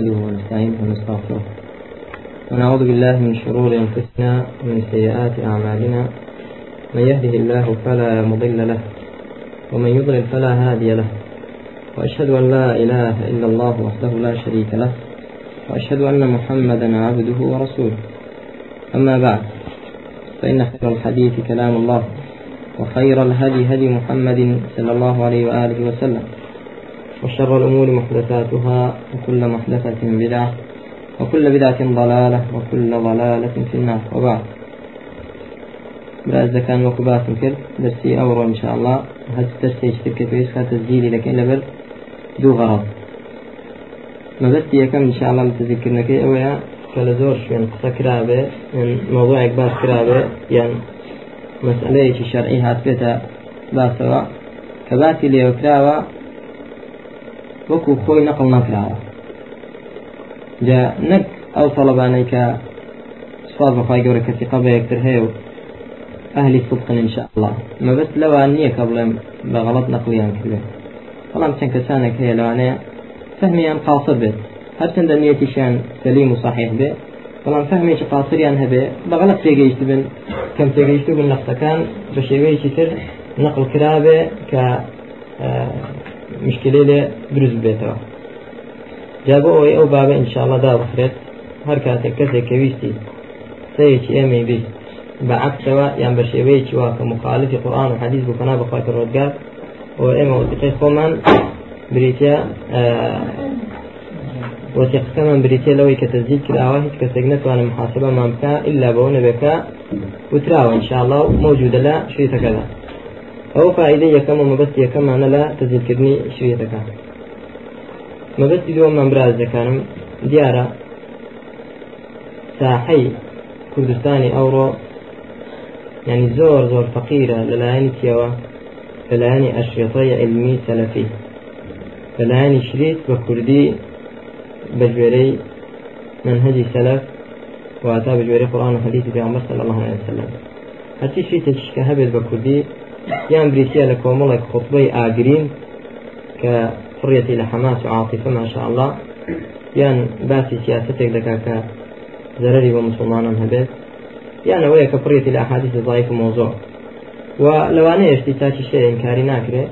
نحمده ونستعينه ونستغفره. ونعوذ بالله من شرور أنفسنا ومن سيئات أعمالنا. من يهده الله فلا مضل له ومن يضلل فلا هادي له. وأشهد أن لا إله إلا الله وحده لا شريك له. وأشهد أن محمدا عبده ورسوله. أما بعد فإن خير الحديث كلام الله وخير الهدي هدي محمد صلى الله عليه وآله وسلم. وشر الأمور محدثاتها وكل محدثة بدعة وكل بدعة ضلالة وكل ضلالة في النار. وبعد. براز كان وكبات كرد درسي أورو إن شاء الله. هاد درسي اشترك في إسخة تسجيلي لكن لبر دو غرض. ما بس يكم إن شاء الله لتذكرنا كي أويا. كلا زور شوين قصة كرابة. من موضوع باس كرابة؟ يعني مسألة شرعي هات بيتا باسوا. كباتي ليو كراوة وەکو خۆی نەقل نەکراوە جا نەک ئەو تەڵەبانەی کە سواز بەخوای گەورە کەسی قە بە یەکتر هەیە و ئەهلی صدقن إنشاء الله. مەبەست لەوان نییە کە بڵێم بە غەڵەت نەقلیان کردێ بەڵام چەند کەسانێک هەیە لەوانەیە فەهمیان قاصر بێت هەرچەندە نیەتیشیان سەلیم و صحیح بێ بەڵام فەهمێکی قاسریان هەبێ بە غەڵەت پێگەیشت بن کەم پێگەیشت بن نەختەکان بە شێوەیەکی تر نەقل کرابێ کە مشکلی لێ دروست بێتەوە. جا بۆ ئەوەی ئەو بابە ئینشاءڵە دا بخرێت هەر کاتێک کەسێک کە ویستی سەیەکی ئێمەی بیست بەعکسەوە یان بە شێوەیەکی وا کە مخالفی قورآن و حەدیث بکەنا بەخوای ڕۆزگار و ئێمە وەزیفەی خۆمان بریتە وثيقەکەمان بریتێ لەوەی کە تەزیید کراوە هیچ کەسێک نتوانێت محاسبەمان بکە إلا بەوە نەبێکە وتراوە ئینشاءڵڵا موجودە لە شوێتەکەدا. ئەو فائدە یەکەم و مەبەست یەکەمانە لە تەزیلکردنی شوێتەکان مەبەستی دووەمان براز دەکانم دیارە ساحەی کوردستانی ئەوڕۆ ینی زۆر زۆر فەقیرە لەلایەنی کێوە لەلایەنی ئەشێتەی علمی سەلەفی لەلایەنی شریت بە کوردی بە ژێرەی منهجی سەلەف واتە بە ژێرەی قورآن و حەدیثی پێغەمبەر صلی الله عليه وسلم. هەرچی شوێتێکیش کە هەبێت یان بریتە لە کۆمەڵێک خۆتبەی ئاگرین کە فڕێتی لە حەماس و عاطفە ماشاء الله یان باسی سیاستێک دەکا کە زەرری بە مسلمانان هەبێت یان ئەوەیە کە فڕێتی لە ئاحادیث ضعیف و مۆزۆ و لەوانەیە شتی تاچی شێ ئینکاری ناکرێت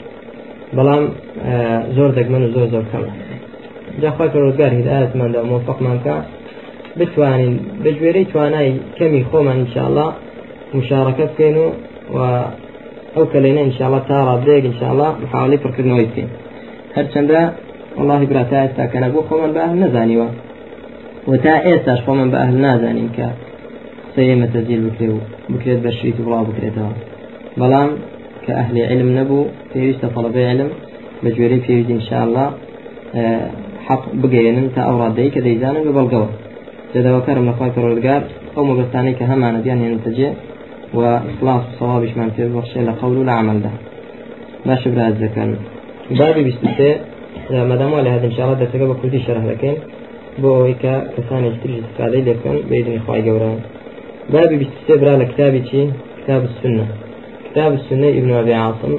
بەڵام زۆر دەگمەن و زۆر زۆر کەمە جاخوای ڕۆزگار هیدایەتماندا موفقمان کە بتوانین بەگوێرەی توانای کەمی خۆمان انشاءالله مشارەکە بکەین و ئەو کەلێنە انشاءالله تا ڕابدەیەک انشاءالله محاولی پڕکردنەوەی بکەین هەرچەندە والله برا تا ئێستا کە نەبوو خۆمان بە ئەهل نەزانیوە. و تا ئێستاش خۆمان بە ئەهل نازانین کە سەیەمە تەزیل بکرێ و بکرێت بە شریت و بڵاو بکرێتەوە. بەڵام کە ئەهلی علم نەبوو پێویستە فەڵەبەی علم بە گوێرەی پێویست انشاءالله حق بگەێنن تا ئەو ڕادەی کە دەیزانن بە بەڵگەوە. جدەوەکەرم لەخوای پەروەردگار ئەو مەبەستانەی کە هەمانە دیان هێنتەجێ وإخلاص صوابش من في بخشي لقول ولا عمل ده باش براز ذكر بابي بيستي ما دام ولا هذا إن شاء الله درسك بكل شرح لكن بو هيك كسان يشتري استفادة لكن بإذن إخوائي جوران. بابي بيستي برا لكتابي شي؟ كتاب السنة. كتاب السنة ابن أبي عاصم.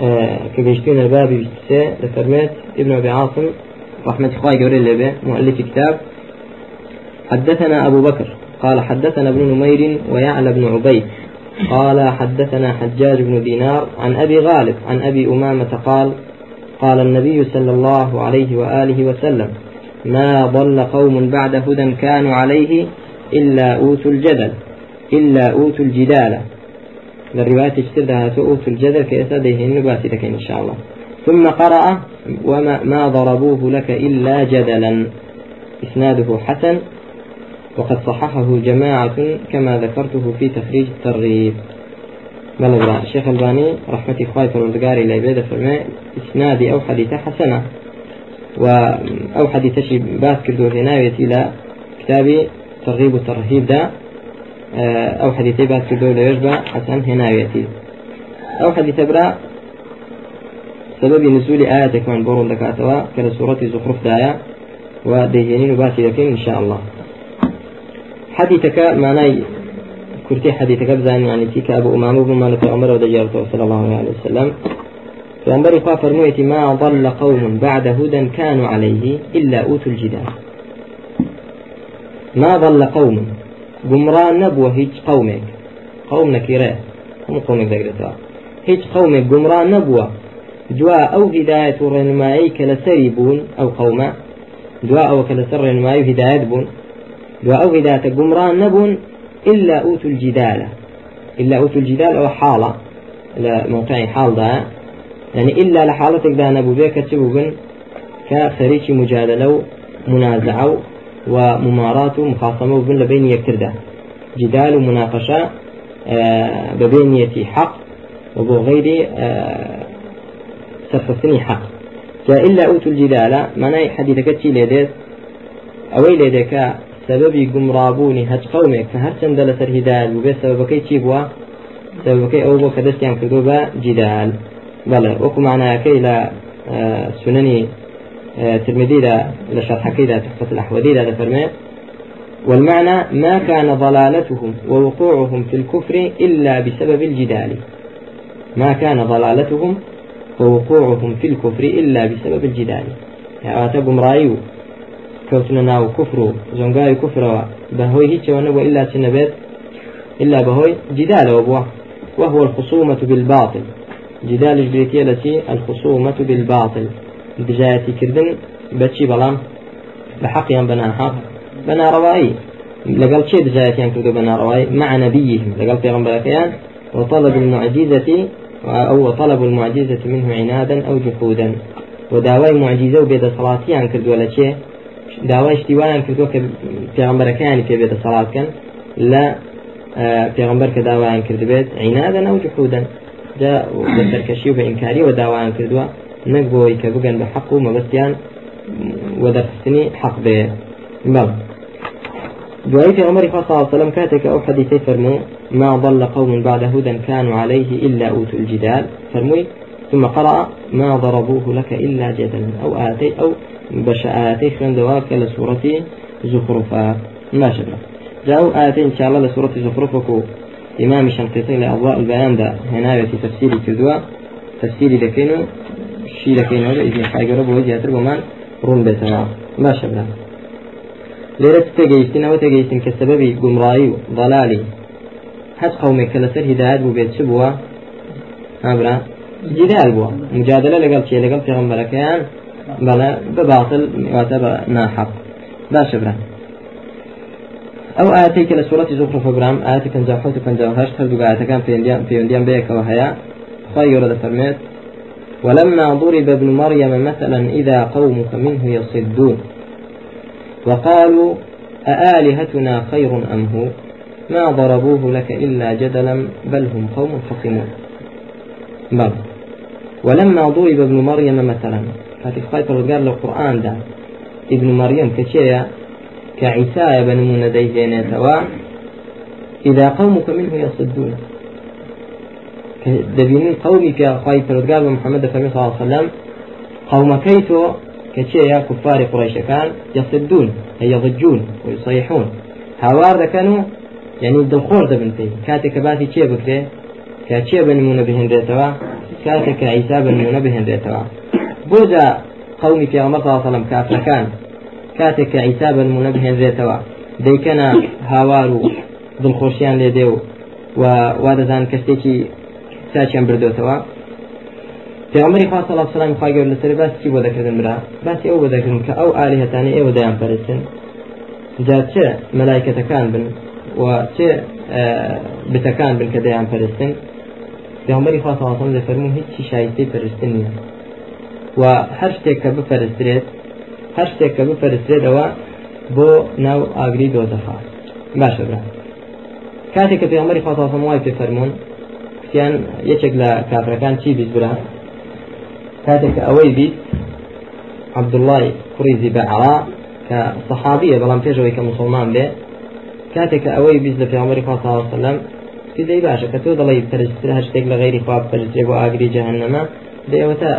آه كبيشتين البابي بيستي لفرمات ابن أبي عاصم. رحمة إخوائي جوران لبه مؤلف كتاب. حدثنا أبو بكر. قال حدثنا ابن نمير ويعلى بن عبيد قال حدثنا حجاج بن دينار عن أبي غالب عن أبي أمامة قال قال النبي صلى الله عليه وآله وسلم ما ضل قوم بعد هدى كانوا عليه إلا أوتوا الجدل إلا أوتوا الجدال. للرواية اشتدها أوتوا الجدل كيساده النبات لك إن شاء الله. ثم قرأ وما ما ضربوه لك إلا جدلا. إسناده حسن وقد صححه جماعة كما ذكرته في تخريج الترغيب. بلغ الشيخ الباني رحمة إخوائي فرمزقاري لعبادة فرماء إسنادي أو حديثة حسنة أو حديثة شي باس كردو هناية إلى كتابي ترغيب الترهيب دا أو حديثة باس كردو ليجبا حسن هناية أو حديثة برا سبب نزول آياتك من بورون دكاتوا كالسورة زخرف دايا وديهنين باسي لكن إن شاء الله. حديثك معناي كرتي حديثك بزان يعني تيك أبو أمامة بن مالك عمر ودجارته صلى الله عليه وسلم. پیامبری خوا فرموویەتی ما ضل قوم بعد هدى كانوا عليه إلا أوتوا الجدال. ما ضل قوم گمڕان نەبووە هیچ قومێک قوم نەکیرێ هەموو قومێک دەگرێتەوە هیچ قومێک گمڕان نەبووە دوا ئەو هدایەت و ڕێنمایی کە لەسەری بوون ئەو قومە دوا ئەوە کە لەسەر ڕێنمایی و هدایەت بوون دوا ئەو هدایەتە گمڕان نەبوون إلا أوتوا الجدال. إلا أوتوا الجدال أو حالة. لموقع حال ده يعني إلا لحالتك ده نبو بيك تبو بن كخريج مجادلة ومنازعة وممارات ومخاصمة بين لبين يكتردا جدال ومناقشة آه، ببينية حق وبو غير آه، سرفستني حق. جاء إلا أوتوا الجدال معناه حديثك تي ليديت أوي سببي قمرابوني هج قومك فهر چند لسر هدال وبي سببكي تي بوا سببكي أو بو كدستيان كدوبا جدال بلى وكو معناكي لا آه، سنني ترمذي لا لشرح كذا تحفة الأحوذي لا فرمي والمعنى ما كان ضلالتهم ووقوعهم في الكفر إلا بسبب الجدال. ما كان ضلالتهم ووقوعهم في الكفر إلا بسبب الجدال. يعني أتبهم رأيو كوتنا ناو كفر زنقاي كفر بهوي هيك ونبو إلا تنبت إلا بهوي جدال وبوة وهو الخصومة بالباطل. جدال البيتية التي الخصومة بالباطل. بجایەتی کردن بەچی بەڵام بە حەقیان بەناحق بەناڕەوایی لەگەڵ چێ دژایەتیان کردو بەناڕەوایی مع نبيهم. لەگەڵ پێغمبەرەکەیان وطلب المعجزة أو طلب المعجزة منه عنادا أو جحودا. وداوای معجزة وبيد صلاتيان كردو ولا شيء داوای اشتوایان کردو کە پێغمبەرەکانی پێ بێتە سەڵاتکەن لە پێغمبەر کە داوایان کردبێت عینادەن ئەو جحودن جا بە سەرکەشی و بە ئینکاری و داوایان کردووە نەک بۆی کە بگەن بە حەق و مەبەستیان وەدەرخستنی حەق بێ بەڵ دعاء في عمر صلى الله عليه وسلم كاتك أو حديثي فرمو ما ضل قوم بعد هدى كانوا عليه إلا أوتوا الجدال. فرموي ثم قرأ ما ضربوه لك إلا جدلا أو آتي أو بش آتي خلال دواك لسورة زخرفة ما شبه جاءوا آتي إن شاء الله لسورة زخرفة إمام شنقيطي لأضواء البيان ده هنا في تفسيري كدوا تفسيري لكينو شی دەکەینەوە لە ئیزنی خایگەرە بۆ زیاتر بۆمان ڕوون بێتەوە باشە برا لێرە تێگەیشتنەوە تێگەیشتن کە سەبەبی گومڕایی و ضلالی هەت قومێک کە لەسەر هدایت بوو جدال بووە مجادلە لەگەڵ چێ لەگەڵ پێغمبەرەکەیان بەڵە بباطل واتە بە ناحق. باشە برا ئەو ئاەتێکە لە پنج و پنج هەشت هەردوو ئاەتەکان پەیوەندیان بەیەکەوە هەیە خی گەورە دەفەرمێت ولما ضرب ابن مريم مثلا إذا قومك منه يصدون. وقالوا أآلهتنا خير أم هو؟ ما ضربوه لك إلا جدلا بل هم قوم خصمون بل ولما ضرب ابن مريم مثلا هاتي خايف قال القرآن ده. ابن مريم كشيء كعيسى بن من ديهين إذا قومك منه يصدون. قومی پێخوای پرودگار بە محەممەد فەرمی صلی الله عليه وسلم قومەکەی تۆ کە چێە کوفاری قڕیشەکان یەسدون یەضجون ويصيحون. هاوار و یعنی دڵخۆر دەبن پێی کاتێک کە باسی چێ کە چێ بنمونە بهێنرێتەوە کاتێک کە عیسا بنمونە بهێنرێتەوە بۆجا قومی عليه وسلم کافرەکان کاتێک کە عیسا بنمونە بهێنرێتەوە دەیکەنە هاوار و دڵخۆشیان لێ دێ و وا دەزان کەسێکی چاچیان بردوتەوە پێغمبەری خوا و سلم خوا گەور لەسەر باسی بۆ دەکردن برا؟ باسی ئەو بۆ دەکردن کە ئەو ئالیهەتانی ئێوە دەیان پەرستن. جا چه مەلایکەتەکان بن و چه بتەکان بن کە دەیان پەرستن؟ پێغمبەری خوا صلی الله علیه و سلم دەفەرموو هیچی شایستەی پەرستن نییە و هەر شتێک کە بپەرسترێت هەر شتێک کە بپەرسترێتەوە بۆ ناو ئاگری دۆزەخا باشە برا کاتێک کە پێغمبەری خوا صلی الله علیه و سلم وای پێ فەرموون کتیان یەکێک لە کافرەکان چی بیست برا کاتێک ئەوەی بیست عبدڵای کوڕیزی بەعرا کە سەحابیە بەڵام پێشەوەی کە مسلمان بێ کاتێک ئەوەی بیست لە پیامەری خوا صلی الله علیه وسلم دەی باشە کە تۆ دەڵی پەرسترا شتێک لە غیری خواب پەرستێ بۆ ئاگری جەهەنەمە دەیەوەتە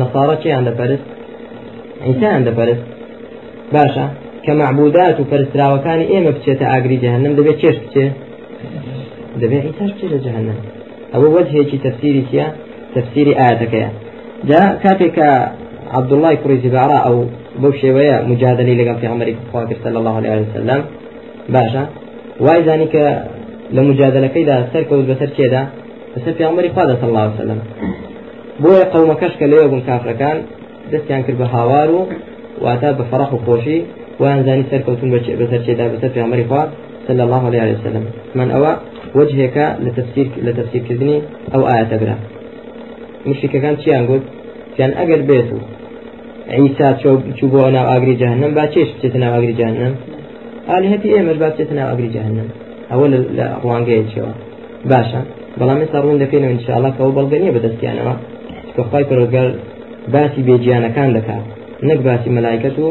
نەسارە چیان دەپەرست ئینسان دەپەرست باشە کە معبودات و پەرستراوەکانی ئێمە بچێتە ئاگری جەهەنەم دەبێت چێش بچێت دەبێ ئیتاش بچێت لە جەهنم ئەوە وەجهێکی تەفسیری چیە تفسير آياتك جاء كاتك عبد الله كريزي بعراء أو بوشي مجادلة لقى في عمر صلى الله عليه وسلم. باشا وإذا لمجادلة كيدا سركوز بسر كيدا بسر في عمر صلى الله عليه وسلم. بۆیە قەومەکەشکە لێ بوون کافرەکان دەستیان کرد بە هاوار و واتا بە فەرح و خۆشی ویان زانی سەرکەوتون بەسەر چێدا بەسەر پیامەری خوا صلى الله عليه وسلم. من أوا وجهك لتفسير لتفسير كذني أو آية برا. مشرك كان شيء أنقول كان أجر بيته عيسى شو شو بو أنا أجري جهنم باتشيش بتنا أجري جهنم آلهتي إيه مش باتشتنا أجري جهنم ئەوە لە ڕوانگەیەکیەوە باشە. بەڵام ێستا ڕوون دەکەینەوە انشاءڵا کەەوە بەڵگەنیە بەدەستیانەوە کەخوای پرۆگەر باسی بێجیانەکان دەکات نەک باسی مەلایکەت و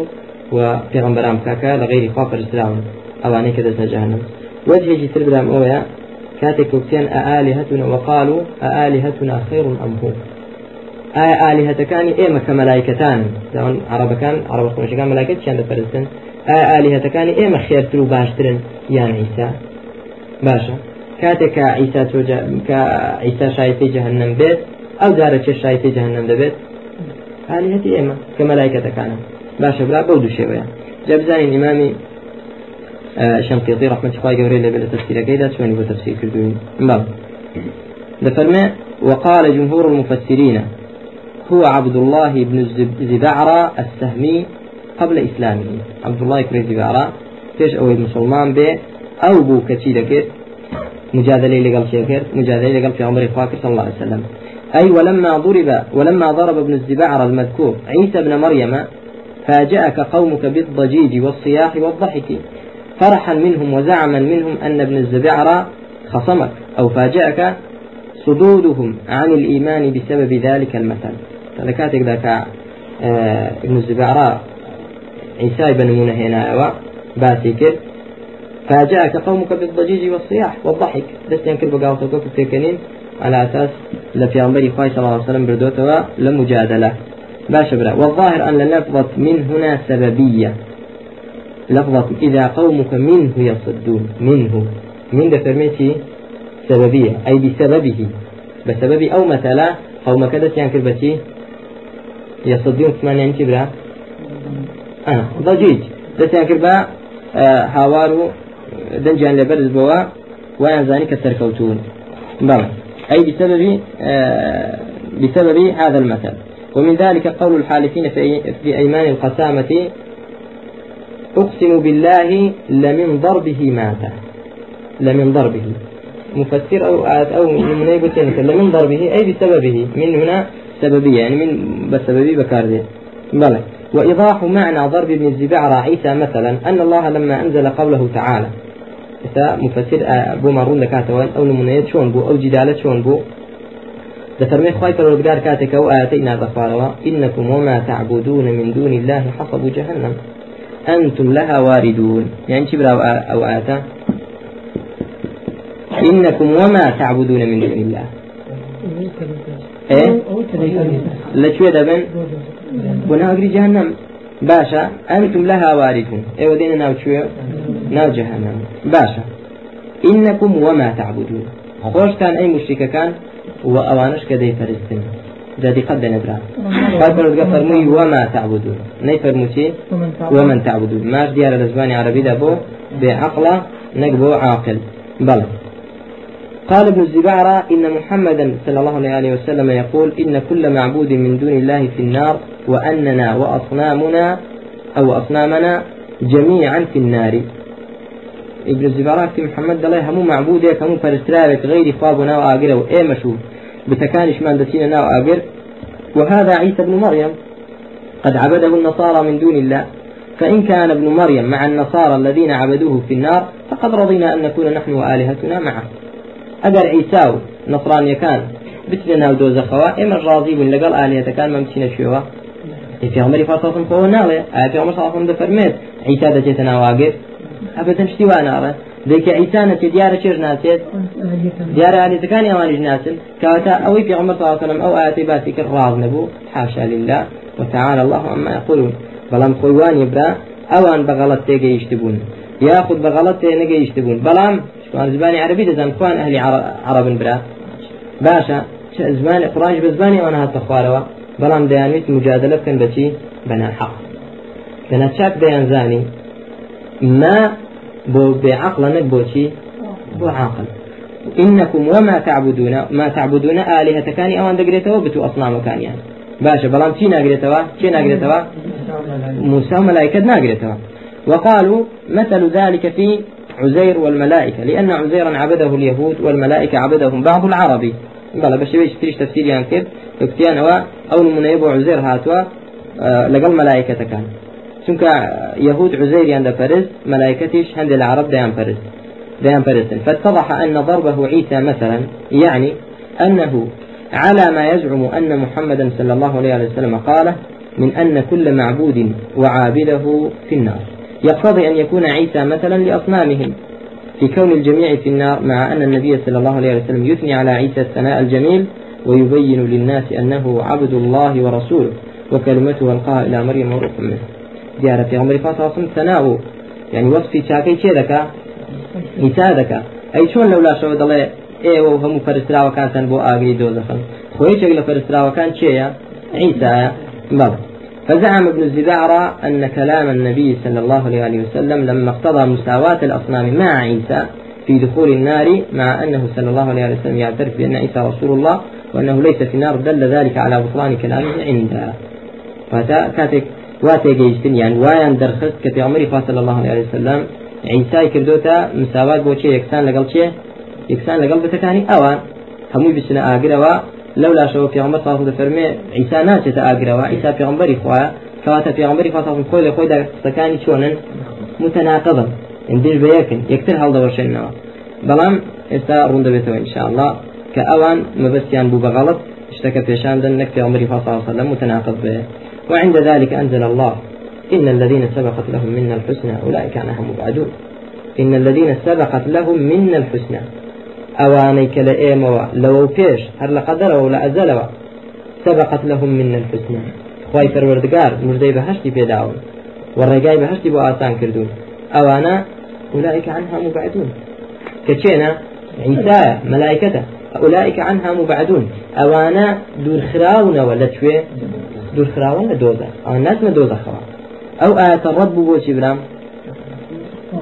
و پێغمبەرام کاکە لە غیری خوا پرسراون ئەوانەی کە دەستە جانم وەجێکی تر بدام ئەوەیە کاتێک کوکتیان ئالی هەتونە وەقال و ئالی هەتونا خێڕون ئەمهۆ ئایا ئالی هەتەکانی ئێمە کە مەلایکەتان داون عربەکان عربە قۆشەکان مەلایکەت چیان دەپەرستن؟ ئایا ئالی هەتەکانی ئێمە خێرتر و باشترن یان ئیسا عيسى توجا كعيسى شايفي جهنم بيت ئەو جارە چێ جهنم دەبێت؟ حالیەتی ئێمە کە مەلایکەتەکانە باشە برا بەو دوو شێوەیە. جا بزانین شنقيطي رحمة الله جوري لبل تفسير كيدا شواني بتفسير كردوين بل دفرما وقال جمهور المفسرين هو عبد الله بن زبعرة السهمي قبل إسلامه. عبد الله بن زبعرة فيش أو مسلمان به أو بو كتير مجادلة لقل شيخير مجادلة لقل في عمر صلى الله عليه وسلم. أي ولما ضرب ولما ضرب ابن الزبعر المذكور عيسى ابن مريم فاجأك قومك بالضجيج والصياح والضحك. فرحا منهم وزعما منهم أن ابن الزبعر خصمك أو فاجأك صدودهم عن الإيمان بسبب ذلك المثل. ذكاتك ذاك آه ابن الزبعر عيسى بن منه هنا باسي فاجأك قومك بالضجيج والصياح والضحك. دست ينكر بقاوتك في على أساس لفي خوي صلى الله عليه وسلم بردوتها لمجادلة باش برا. والظاهر أن لفظة من هنا سببية. لفظة إذا قومك منه يصدون. منه. من دفرميتي سببية. أي بسببه. بسبب أو مثلا قوم كذا يعني كربتي يصدون. ثمان يعني برا. آه ضجيج. دس يعني كربا دنجان لبرز بوا ويان زاني كسركوتون. بلى أي بسبب آه، بسبب هذا المثل. ومن ذلك قول الحالفين في أيمان القسامة أقسم بالله لمن ضربه مات. لمن ضربه. مفسر أو أو من لمن ضربه أي بسببه. من هنا سببية يعني من بسببه بكارده. بلى وإيضاح معنى ضرب ابن الزبعر عيسى مثلا أن الله لما أنزل قوله تعالى إذا مفسر بۆ ماڕوون دەکاتەوە ئەو نمونەیە چۆن بوو ئەو جیدالە چۆن بوو دەفەرمێ خی پەرۆگار کاتێکە ئەو ئاەتەی نادەخوارەوە إنكم وما تعبدون من دون الله حصب جهنم. أنتم لها واردون. يعني شبرا أو آتا إنكم وما تعبدون من دون الله. إيه؟ لا شو دبن بناغري جهنم. باشا أنتم لها واردون. إيه ودينا ناو شو ناو جهنم. باشا إنكم وما تعبدون. خوشتان أي مشركة كان كدي فرستن جادي قد نبرا. قد فرد فرمي وما تعبدون. ني فرموتي ومن تعبدون. ماش ديار الأزباني عربي دابو بعقله نقبو عاقل. بل. قال ابن الزبارة إن محمدا صلى الله عليه وسلم يقول إن كل معبود من دون الله في النار وأننا وأصنامنا أو أصنامنا جميعا في النار. ابن الزبارات في محمد دڵێ همو معبودێک هەموو پەرستراوێک غير خواب ناو ئاگرە و ئێمەش و بتەکانیشمان دەچینە ناو ئاگر وهذا عيسى بن مريم. قد عبده النصارى من دون الله. فإن كان ابن مريم مع النصارى الذين عبدوه في النار فقد رضينا أن نكون نحن وآلهتنا معه. أجر عيسى نصراني كان. بتلنا ودوز خوا إما الراضي من لقل آلهة كان ممكن شوها ناوي في عمر صلى الله عليه وسلم فرميت عيسى دجتنا واقف ئەبەتەن شتی واناڕە دەیکە ئیسانەتی دیارە چێژ ناسێت دیارە عالیەکانی ئەوانیش ناسن کەواتە ئەوەی عليه وسلم ئەو ئاەتی باسی کرد ڕاز نەبوو حاشا لله وتعالى الله عما يقولون بەڵام خۆی وانی برا ئەوان بەغەڵەت تێگەیشت بوون یاخود بەغەڵەت تێ نەگەیشت بوون بەڵام شوان زبانی عربی دەزان خوان ئەهلی عربن برا باشە زمان قڕانش بە زمانی ئەوە هاتە خوارەوە بەڵام دەیانویست مجادلە بکەن بەچی بەنا حەق لەنا چاک دەیانزانی ما بۆ بێعقلە نەک بۆچی بۆ عاقل. إنكم وما تعبدون ما تعبدون آلهة كان أوان دقريتوا بتو أصنام كان يعني باشا بلام تي ناقريتوا تي ناقريتوا موسى وملائكة ناقريتوا وقالوا مثل ذلك في عزير والملائكة لأن عزيرا عبده اليهود والملائكة عبدهم بعض العربي. بلا باش بيش تريش تفسير يعني كيف أو من يبو عزير هاتوا آه لقل ملائكة كان. چونك يهود عزير عند فرز ملائكتش عند العرب ديان فرز ديان فرز فاتضح أن ضربه عيسى مثلا يعني أنه على ما يزعم أن محمدا صلى الله عليه وسلم قاله من أن كل معبود وعابده في النار. يقتضي أن يكون عيسى مثلا لأصنامهم. في كون الجميع في النار مع أن النبي صلى الله عليه وسلم يثني على عيسى الثناء الجميل ويبين للناس أنه عبد الله ورسوله وكلمته ألقاها إلى مريم وروح منه. دیارە پێغمبەری فاساسم تەناو يعني وەصفی چاکەی چێ دەکا ئیسا دەکا ئەی چۆن لەو لاشەوە دەڵێ ئێوە و هەموو پەرستراوەکانتان بۆ ئاگری دۆزەخن خۆیچێک لە پەرستراوەکان چێە عیسایە فزعم ابن الزبارة أن كلام النبي صلى الله عليه وسلم لما اقتضى مساواة الأصنام مع عيسى في دخول النار مع أنه صلى الله عليه وسلم يعترف بأن عيسى رسول الله وأنه ليس في النار دل ذلك على بطلان كلامه عنده فتا كاتك واتێگەیشتن یان وایان دەرخست کە پێغمەری فاصل الله عليه وسلم عیسای کردوتە مساوات بۆچێ یەکسان لەگەڵ چێ یەکسان لەگەڵ بتەکانی ئەوان هەمووی بچنە ئاگرەوە لەو لاشەوە پێغمبەر صاحب دەفەرمێ عیسا ناچێتە ئاگرەوە عیسا پێغمبەری خۆیە کەواتە پێغمبەری فاصل خۆی لە خۆی قسەکانی چۆنن متناقضن اندش بە یەکن یەکتر هەڵدەوەشێنەوە بەڵام ئێستا ڕوون دەبێتەوە انشاءله کە ئەوان مەبەستیان بوو بەغەڵت شتەکە پێشاندن نەک پێغمبەری فاصل سلم متناقض بێ وعند ذلك أنزل الله. إن الذين سبقت لهم منا الحسنى أولئك عنها مبعدون. إن الذين سبقت لهم منا الحسنى. أوانيك لئيموا لو بيش هر لقدر ولا أزلوا سبقت لهم منا الحسنى. خواي پروردگار مردي بهشتي بيداون والرقاي بهشتي بو آسان كردون أوانا أولئك عنها مبعدون. كتشينا عيسى ملائكته أولئك عنها مبعدون. أوانا دور خراونا ولا شوي دوورخراون لە دۆزە ئەو ناتمە دۆزەخەوە ئەو ئاەتە ڕەت بوو بۆچی برام؟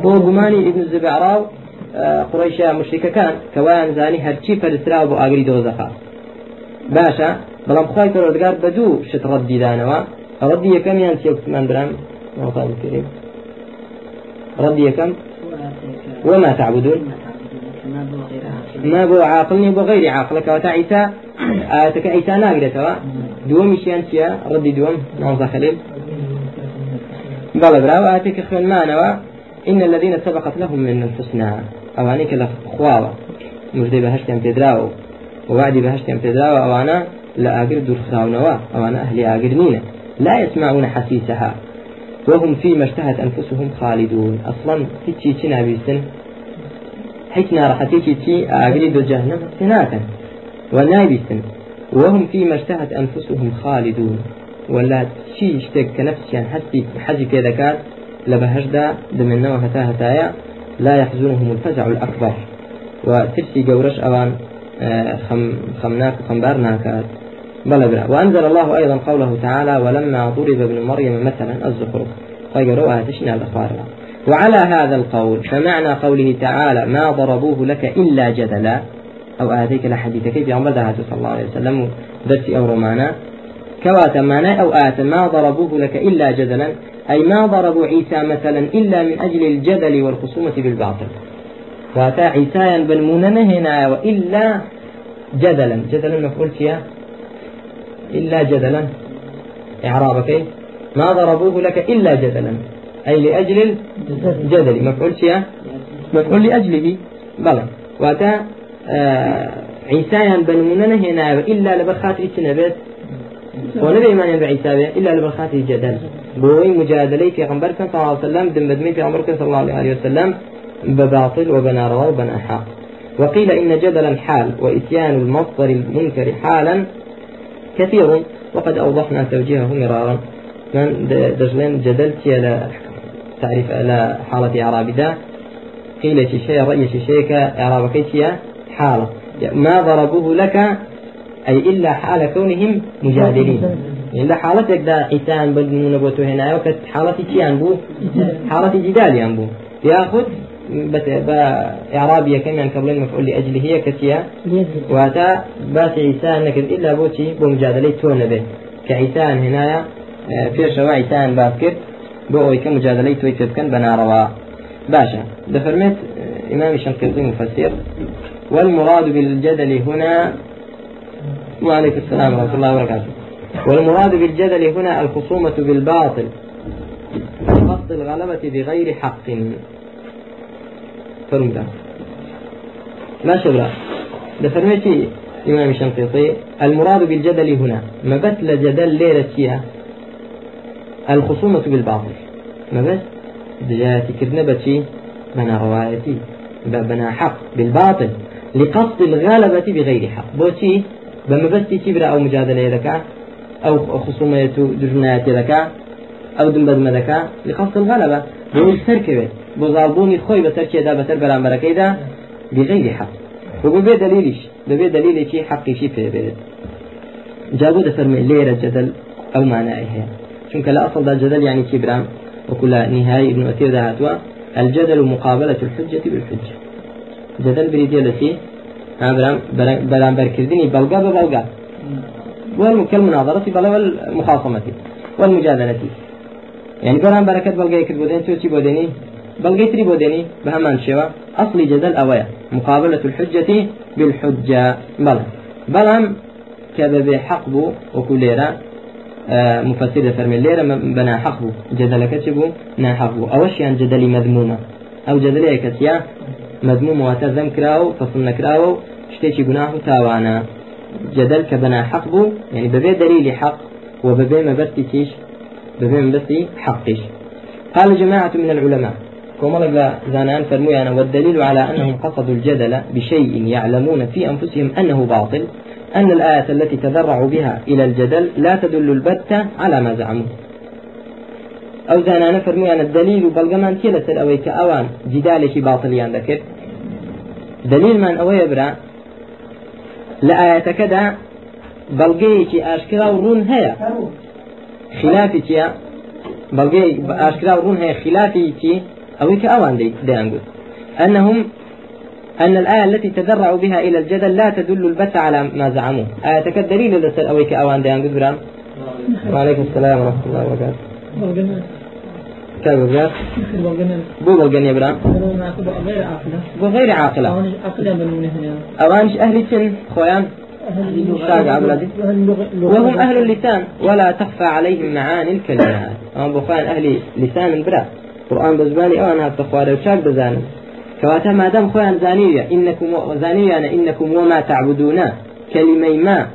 بۆ گومانی ئیبن زبعرا و قڕیشە مشریکەکان کەوایان زانی هەرچی پەرستراوە بۆ ئاگری دۆزەخە باشە بەڵام خی پەرۆردگار بە دوو شت ڕەت دیدانەوە ڕەدی یەکەمیان چێکمان برام کریم ڕەدی یەکەم وما تعبدون؟ ما بو عاقلني بو غير عاقلك وتعيسى آياتك عيسى ناقرتها دووەمیشیان چییە ڕدی دووەم ناوزە خەلیل بەڵێ براوە ئاتێکە خوێنمانەوە إن الذين سبقت لهم من الحسنى أوانيك لخواوة مجدي بهشتهم تدراو ووعدي تدراو أوانا لا أقر دور خراونوا أوانا أهل أقرنين لا يسمعون حسيسها وهم فيما اشتهت أنفسهم خالدون. أصلا هيتشي تنا بيسن حيث نار حتيتي تي أقري دو جهنم سناتا ونايبيسن وهم فيما اشتهت أنفسهم خالدون. ولا شي اشتك كنفسيان حسي حجي كذا كان لبهجدا دمنا هتا هتايا لا يحزنهم الفزع الأكبر. وترسي قورش أوان آه، خم خمناك وخمبار ناكات بلا بلا وأنزل الله أيضا قوله تعالى ولما ضرب ابن مريم مثلا الزخرف. فقالوا هاتشنا الأخبار. وعلى هذا القول فمعنى قوله تعالى ما ضربوه لك إلا جدلا أو آتيك لحديثك في عمر صلى الله عليه وسلم درس أو رومانا. كوات مانا أو آت ما ضربوه لك إلا جدلا أي ما ضربوا عيسى مثلا إلا من أجل الجدل والخصومة بالباطل واتا عيسى بن هنا وإلا جدلا جدلا مفعول فيها إلا جدلا. إعرابك ما ضربوه لك إلا جدلا أي لأجل الجدل. مفعول فيها مفعول لأجله. بلى. واتا عیسایان بنمونە نەهێناوە إلا لەبەر خاتری چ بۆ نەبێ ئیمانیان بە عیساوێ إلا لەبەر خاتری جەدەل بۆی مجادلەی صلى الله عليه وسلم دم بدمي پێغمبەر کە صلى الله عليه وسلم بباطل وبناروا وبنأحا وقيل إن جدلا حال وإتيان المصدر المنكر حالا كثير. وقد أوضحنا توجيهه مرارا. من دجلين جدلت على تعريف على حالة إعراب دا؟ قيل شيء رأي شيء كإعراب كيتيا حالة. ما ضربوه لك أي إلا حال كونهم مجادلين. إلا حالتك دا عيسان بدمون نبوتو هنا وكت حالتي كيان بو؟ حالتي جدال بو. ياخذ بإعرابية كمان قبل المفعول لأجله هي كتيا واتا باس عيسان نكد إلا بوتي بمجادلة تون به. كعيسان هنا في شوا عيسان باسكت بو أوي كمجادلة توي تبكن بناروا باشا دفرمت إمام الشنقيطي مفسر. والمراد بالجدل هنا وعليكم السلام ورحمة الله وبركاته. والمراد بالجدل هنا الخصومة بالباطل. قصد الغلبة بغير حق. فرمدا ما شبرا دفرمتي إمام الشنقيطي المراد بالجدل هنا. ما بس لجدل ليلة فيها الخصومة بالباطل. ما بس؟ دجاتي كرنبتي بنا روايتي بنا حق بالباطل. لقصد الغلبة بغير حق. بوتي بما بس تبرا أو مجادلة لك أو خصومية دجنات لك أو دنبذ لك لقصد الغلبة. بۆ سەرکەوێت بۆ زالبوونی خۆی بەسەر کێدا بەسەر بەرامبەرەکەیدا بغير حق. وبو بێ دليلش. دەبێ دليلێکی حقیشی پێ بێت جابو دەفەرمێ لێرە جدل ئەو مانای هەیە چونکە لە ئەصلدا جدل يعني كبرام وكل نهاية ابن أثير ذهتوا الجدل مقابلة الحجة بالحجة. جدل بريدية التي برام برام بركزيني بلغا ببلغا والمناظرة بلا والمخاصمة والمجادلة يعني دێن تۆ چی بۆ دێنی بەڵگەی تری بۆ دێنی بە هەمان شێوە. ئەصلی جدل ئەوەیە مقابلة الحجة بالحجة. بەڵێ بەڵام کە بەبێ حەق بوو مفسر فرمي ليرة بنا حق بو جدلك تبو نا حق بو. أوشيان جدلي مذمومة؟ أو جدلي كتيا مذموم وتذم كراو فصلنا كراو شتيشي قناه تاوانا. جدل كبنا حق بو يعني ببي دليل حق وببي مبستي تيش بفهم بس حقش. قال جماعة من العلماء كما زانان فرمويانا والدليل على أنهم قصدوا الجدل بشيء يعلمون في أنفسهم أنه باطل أن الآية التي تذرعوا بها إلى الجدل لا تدل البتة على ما زعموا. أو زانان فرمويانا الدليل بلغمان تيلة أويك أوان جدالك باطليان ذكر دليل من أوي برا لآية كذا بلغيك أشكرا ورون هيا. خلافي تيا بلغي أشكرا ورون هي خلافي تي أو كأوان دي ديانجوز أنهم أن الآية التي تذرعوا بها إلى الجدل لا تدل البت على ما زعموه آية كالدليل لسل أو كأوان ديانجوز برام وعليكم السلام ورحمة الله وبركاته. كيف بقى؟ بو بلغن يا برام. بو غير عاقلة. أوانش أهل سن خويان وهم أهل اللسان. ولا تخفى عليهم معاني الكلمات. أم بخوان أهل لسان برا. قرآن بزباني أو أنا تخوار وشاك بزانا كواتا ما دام خوان زانية إنكم زانية أنا إنكم وما تعبدون. كلمة ما.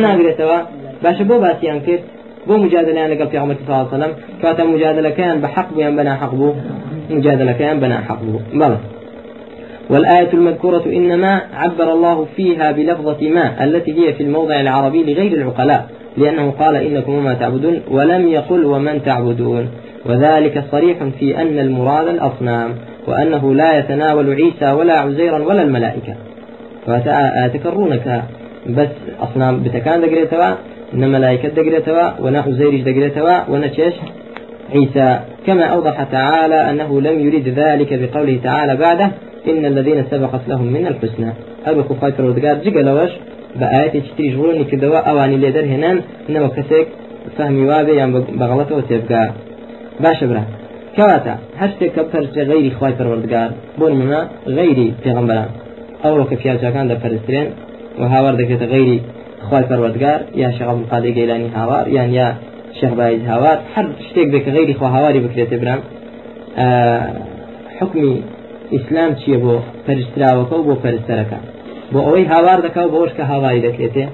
ناقريتوا؟ باش بو بو مجادلة أنا قلت يا عمر صلى الله عليه وسلم. كواتا مجادلة كان بحق بيان بنا حق بو. مجادلة كان بنا حق بو. بلى. والآية المذكورة إنما عبر الله فيها بلفظة ما التي هي في الموضع العربي لغير العقلاء لأنه قال إنكم وما تعبدون ولم يقل ومن تعبدون. وذلك صريح في أن المراد الأصنام وأنه لا يتناول عيسى ولا عزيرا ولا الملائكة. فتكرونك بس أصنام بتكان دقريتوا إن ملائكة دقريتوا ونا عزيرج دقريتوا ونا عيسى. كما أوضح تعالى أنه لم يريد ذلك بقوله تعالى بعده إن الذين سبقت لهم من الحسنى. أبو خفاي فرودقار جيجا لوش بآيات تشتري جبروني كدوا أواني ليدر هنان إنما كسيك فهمي وابي يعني بغلطة وتبقى باش برا. كواتا هشتك كبرت غيري خواي فرودقار بون منا غيري پیغمبران أو كفيا جاكان در فرسترين وهاور دكت غيري خواي فرودقار يا شيخ عبد القادر جيلاني هاوار يا شيخ بايز هاوار حر شتيك بك غيري خوا هاواري بكريت بران حكمي ئیسلام چییە بۆ پەرستراوەکە و بۆ پەرستەرەکە؟ بۆ ئەوەی هاوار دەکە و بۆش کە هاواری دەکرێتێ؟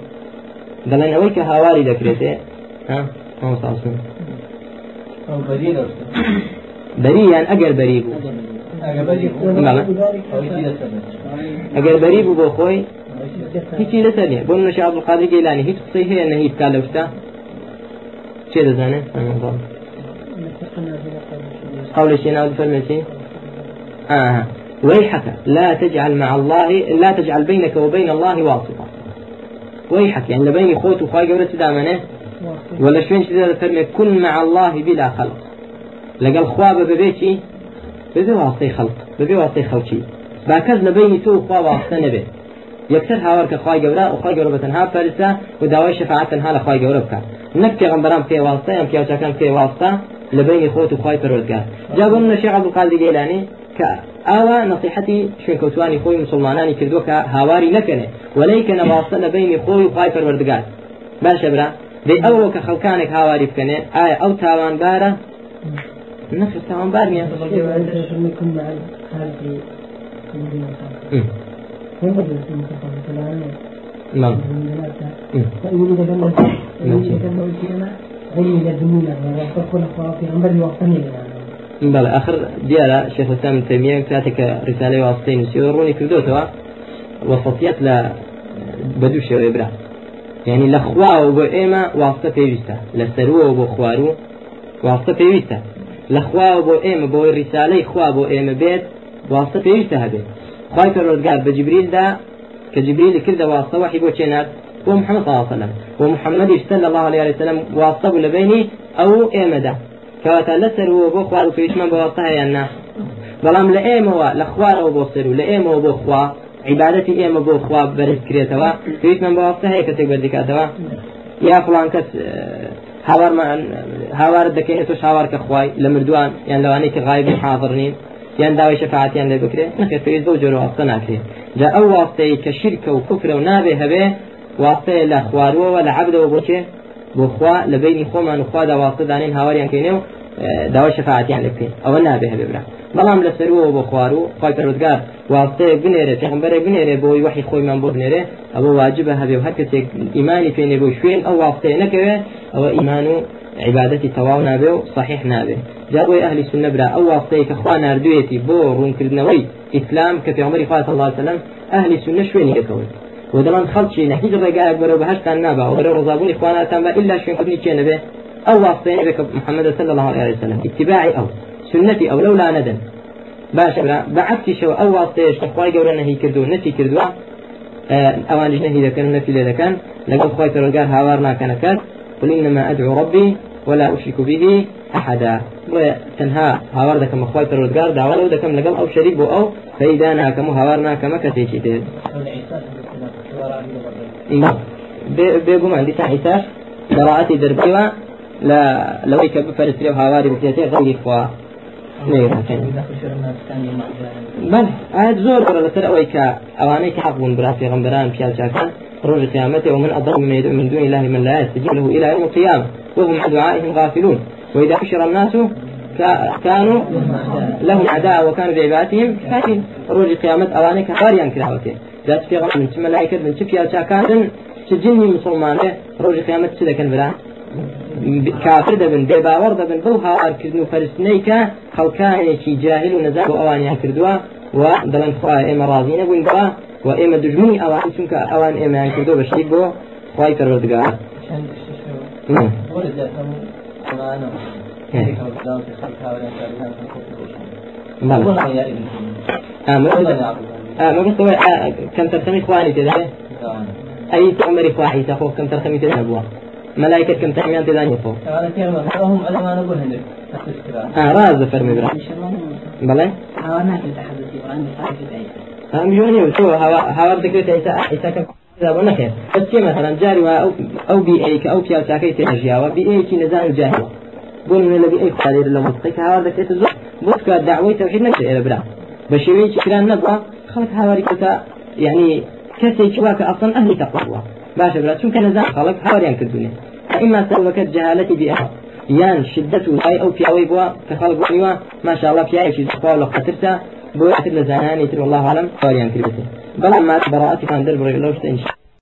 دەڵێن ئەوەی کە هاواری دەکرێتێ؟ بەریان ئەگەر بەری بوو ئەگەر بەری بوو بۆ خۆی هیچی لەسەر بۆ نەش عبدالقادر گەیلانی هیچ قسەی هەیە نەهی بکات لە شتا چێ دەزانێت قولێکی ناو فەرمێتی آه ويحك. لا تجعل مع الله لا تجعل بينك وبين الله واسطة. ويحك. يعني لبين خوت وخواي قولت دامنه. ولا شوين شدا فرمي كن مع الله بلا خلق لقال خواب ببيتي ببي واسطي خلق ببي واسطي خلقي باكز لبيني تو خواب واسطة نبي یەکسەر هاوارکە خخوای گەورە وخوای گەورە بە تەنها پەرستە و داوای شفاعت تەنها لە خخوای گەورە بکە. نەک پێغمبەران پێواستە یان پیاوچەکان پێواستە لە بینی خۆت و خخوای پەرۆزگار جا بۆ منە شێخ عەبدولقادر گیلانی کە ئاوا نەسیحەتی شوێنکەوتوانی خۆی مسلمانانی کردووە کە هاواری نەکەنێ. وەلەی کە نەواستە لە بینی خۆی و خخوای پەروەردگار. باشە برا. دەی ئەوە کە خەڵکانێک هاواری بکەنێ ئایا ئەو تاوانبارە نەخر تاوانبار نیە نعم. بەڵێ دیارە شێخ سام تەمیە کاتێکە ڕسالەی واستەی نووسی ڕوونی کردوتەوە وەسەڵیت لە بەدوو شێوەیە برا یعنی لە خواوە بۆ ئێمە واستە پێویستە لە سەروەوە بۆ خوار و واستە پێویستە. لە خواوە بۆ ئێمە بۆی ڕیسالەی خوا بۆ ئێمە بێت واستە پێویستە هەبێت. خی پەرۆزگار بە جبریلدا کە جبریل کردە واستە وحی بۆ چێنات صلى الله عليه وسلم. ومحمد صلى الله عليه وسلم واستە بوو لە بینی ئەو ئێمەدا. کەواتە لەسەرەوە بۆ خوار و پێویستمان بەوەستە هەیەنا بەڵام لە ئێمەوە لە خوارەوە بۆ سەر و لە ئێمەوە بۆ خوا عیبادەتی ئێمە بۆ خوا بەرز کرێتەوە پێویستمان بەوەستە هەیە کەسێک بەردیکاتەوە یا فڵان کەس هاوارمان هاوارت دەکەین تۆش هاوارکە خوای لە مردووان یان لەوانەیە کە غایب حاضرنین یان داوای شفاعتیان لێ بکرێ نەکە پێویست بەو جۆرە واستە ناکرێت جا ئەو واستەی کە شیرکە و کوفرە و نابێ هەبێ واستەیە لە خواروەوە لە عبدەوە بۆچێ بۆ خوا لە بینی خۆمان و خوادا واستە دانین هاواریان کەینێ و داوای شفاعتیان لێ بکەین. ئەوە نابێ هەبێ برا. بەڵام لە سەرەوە بۆ خوار و خی پەرودگار واستەیە بنێرێ پێغمبەرێ بنێرێ بۆی وحی خۆیمان بۆ بنێرێ ئەوە واجبە هەبێ و هەر کەسێک ئیمانی پێێنێ بۆ شوێن ئەو واستەیە نەکەوێ ئەوە ئیمان و عیبادەتی تەواو نابێ و صحیح نابێ جاوی ئەهلی سنە برا ئەو واستەیە کە خوا نردوێتی بۆ ڕوونکردنەوەی ئیسلام کە پێغمبەری خوا صلی الله وسلم ئەهلی سنە شوێنی دەکەون ودەڵان خەڵکی نە هیچ ڕێگایەک بەرەو بەهشتان نابا و بەرەو ڕزابوونی خواناتان بە إلا شوێنکردنی چێ نەبێ أو واصلين بك محمد صلى الله عليه وسلم اتباعي أو. سنتي أو لولا ندم باش بعكس شو أو واصلين تخواي قولنا هي كردو نتي كردو أوان جنهي إذا كان نفي إذا كان. لقد خواي ترقار هاورنا كان قل إنما أدعو ربي ولا أشرك به أحدا. وتنها هاور دكم أخوي ترقار دعوة دكم لقل أو شريك أو فإذا أنا كم هاورنا كما كتيشي تيز بيقوم عندي تعيساش براءتي دربيوة لا لو هيك بفرسري وهاواري بكيتي غير إخوة بل عاد زور برا لسر أويك أواني كحق من براسي غنبران بشال شاكان روج قيامته ومن أضل من يدعو من دون الله من لا يستجيب له إلى يوم القيامة وهم عن دعائهم غافلون. وإذا حشر الناس كانوا لهم عداء وكانوا بعبادتهم كافرين. روج قيامة أواني كفاريان كلاوته ذات في غنم من ملائكة من شفيا شاكان تجني مسلمان روج قيامة سيدا كان كافر دەبن بێباوەڕ دەبن بەو هاوارکردن و فەرستنەی کە خەڵکانێکی جاهل و نەزار بۆ ئەوانیان کردووە و دەڵێن خخوای ئێمە ڕازی نەبووین بەوە و ئێمە دژمنی ئەوان چونکە ئەوان ئێمەیان کردو بەشی بۆ خی پەروەردگار. كم ترسمي اخواني كذا اي عمري خواحي تاخذ كم كذا ابوه ملائكة كم تحميان تداني فوق؟ هم على نقول هندك آه راز فرمي برا. بلى؟ حوانا كنت حدث القرآن بصحيح هم يوني وشو هوا هوا ذكرت عيسى عيسى كم؟ إذا بقولنا خير بس كي مثلا جاري أو أو بي أي أو بي أشاكي تأجيا وبي أي كي نزاع الجاهل. بقول من الذي أي قادر لو مستقيك هوا ذكرت الزوج بس كدعوة توحيد نفسه إلى برا. بشوي كلام نبغى. خلق هوا يعني كسي شواك أصلا أهل تقوى. باشە برا چونکە نەزان خەڵک هاوریان کردوونێ ئیما سەبەکەت جهالەتی بێ یان شدت و ئای ئەو پیاوەی بووە کە خەڵک بوویوە ماشاءالله پیاوێکی خوا لە قەترسە بۆ تر لە زانانی تر والله عالم هاوریان کردێت بەڵام ما بەڕاعەتی خان دەربڕێ لەو شتە